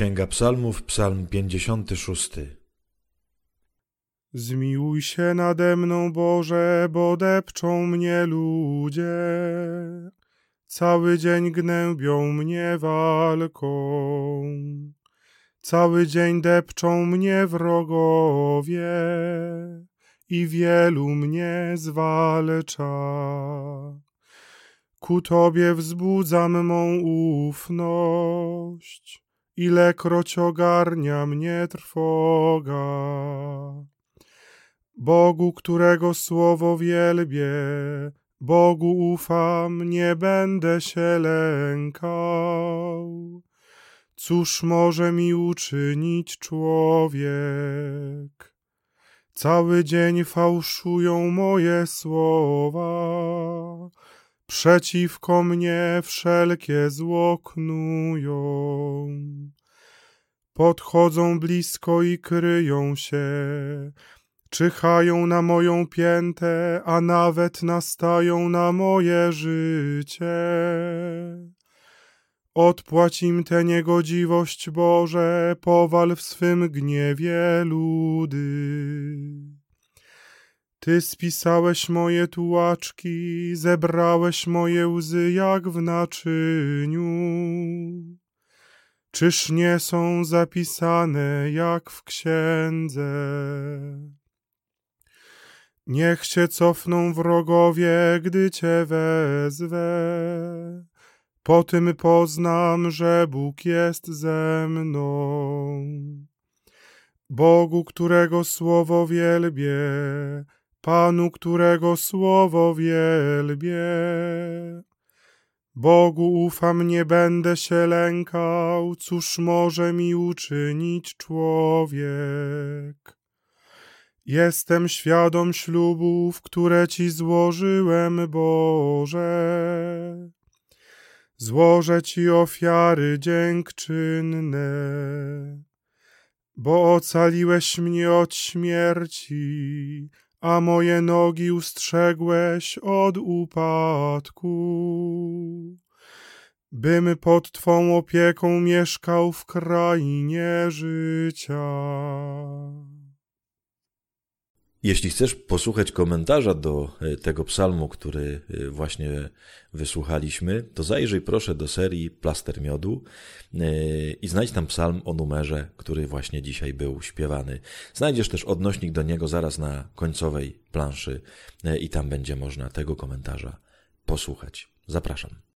Księga Psalmów, Psalm 56. Zmiłuj się nade mną, Boże, bo depczą mnie ludzie. Cały dzień gnębią mnie walką. Cały dzień depczą mnie wrogowie i wielu mnie zwalcza. Ku Tobie wzbudzam mą ufność ilekroć ogarnia mnie trwoga. Bogu, którego słowo wielbię, Bogu ufam, nie będę się lękał. Cóż może mi uczynić człowiek? Cały dzień fałszują moje słowa, przeciwko mnie wszelkie zło knują. Podchodzą blisko i kryją się, czyhają na moją piętę, a nawet nastają na moje życie. Odpłać im tę niegodziwość, Boże, powal w swym gniewie ludy. Ty spisałeś moje tułaczki, zebrałeś moje łzy jak w naczyniu. Czyż nie są zapisane jak w księdze? Niech się cofną wrogowie, gdy cię wezwę. Po tym poznam, że Bóg jest ze mną. Bogu, którego słowo wielbię, Panu, którego słowo wielbię. Bogu ufam, nie będę się lękał, cóż może mi uczynić człowiek. Jestem świadom ślubów, które Ci złożyłem, Boże. Złożę Ci ofiary dziękczynne, bo ocaliłeś mnie od śmierci, a moje nogi ustrzegłeś od upadku. Bym pod Twą opieką mieszkał w krainie życia. Jeśli chcesz posłuchać komentarza do e, tego psalmu, który e, właśnie wysłuchaliśmy, to zajrzyj proszę do serii Plaster Miodu e, i znajdź tam psalm o numerze, który właśnie dzisiaj był śpiewany. Znajdziesz też odnośnik do niego zaraz na końcowej planszy i tam będzie można tego komentarza posłuchać. Zapraszam.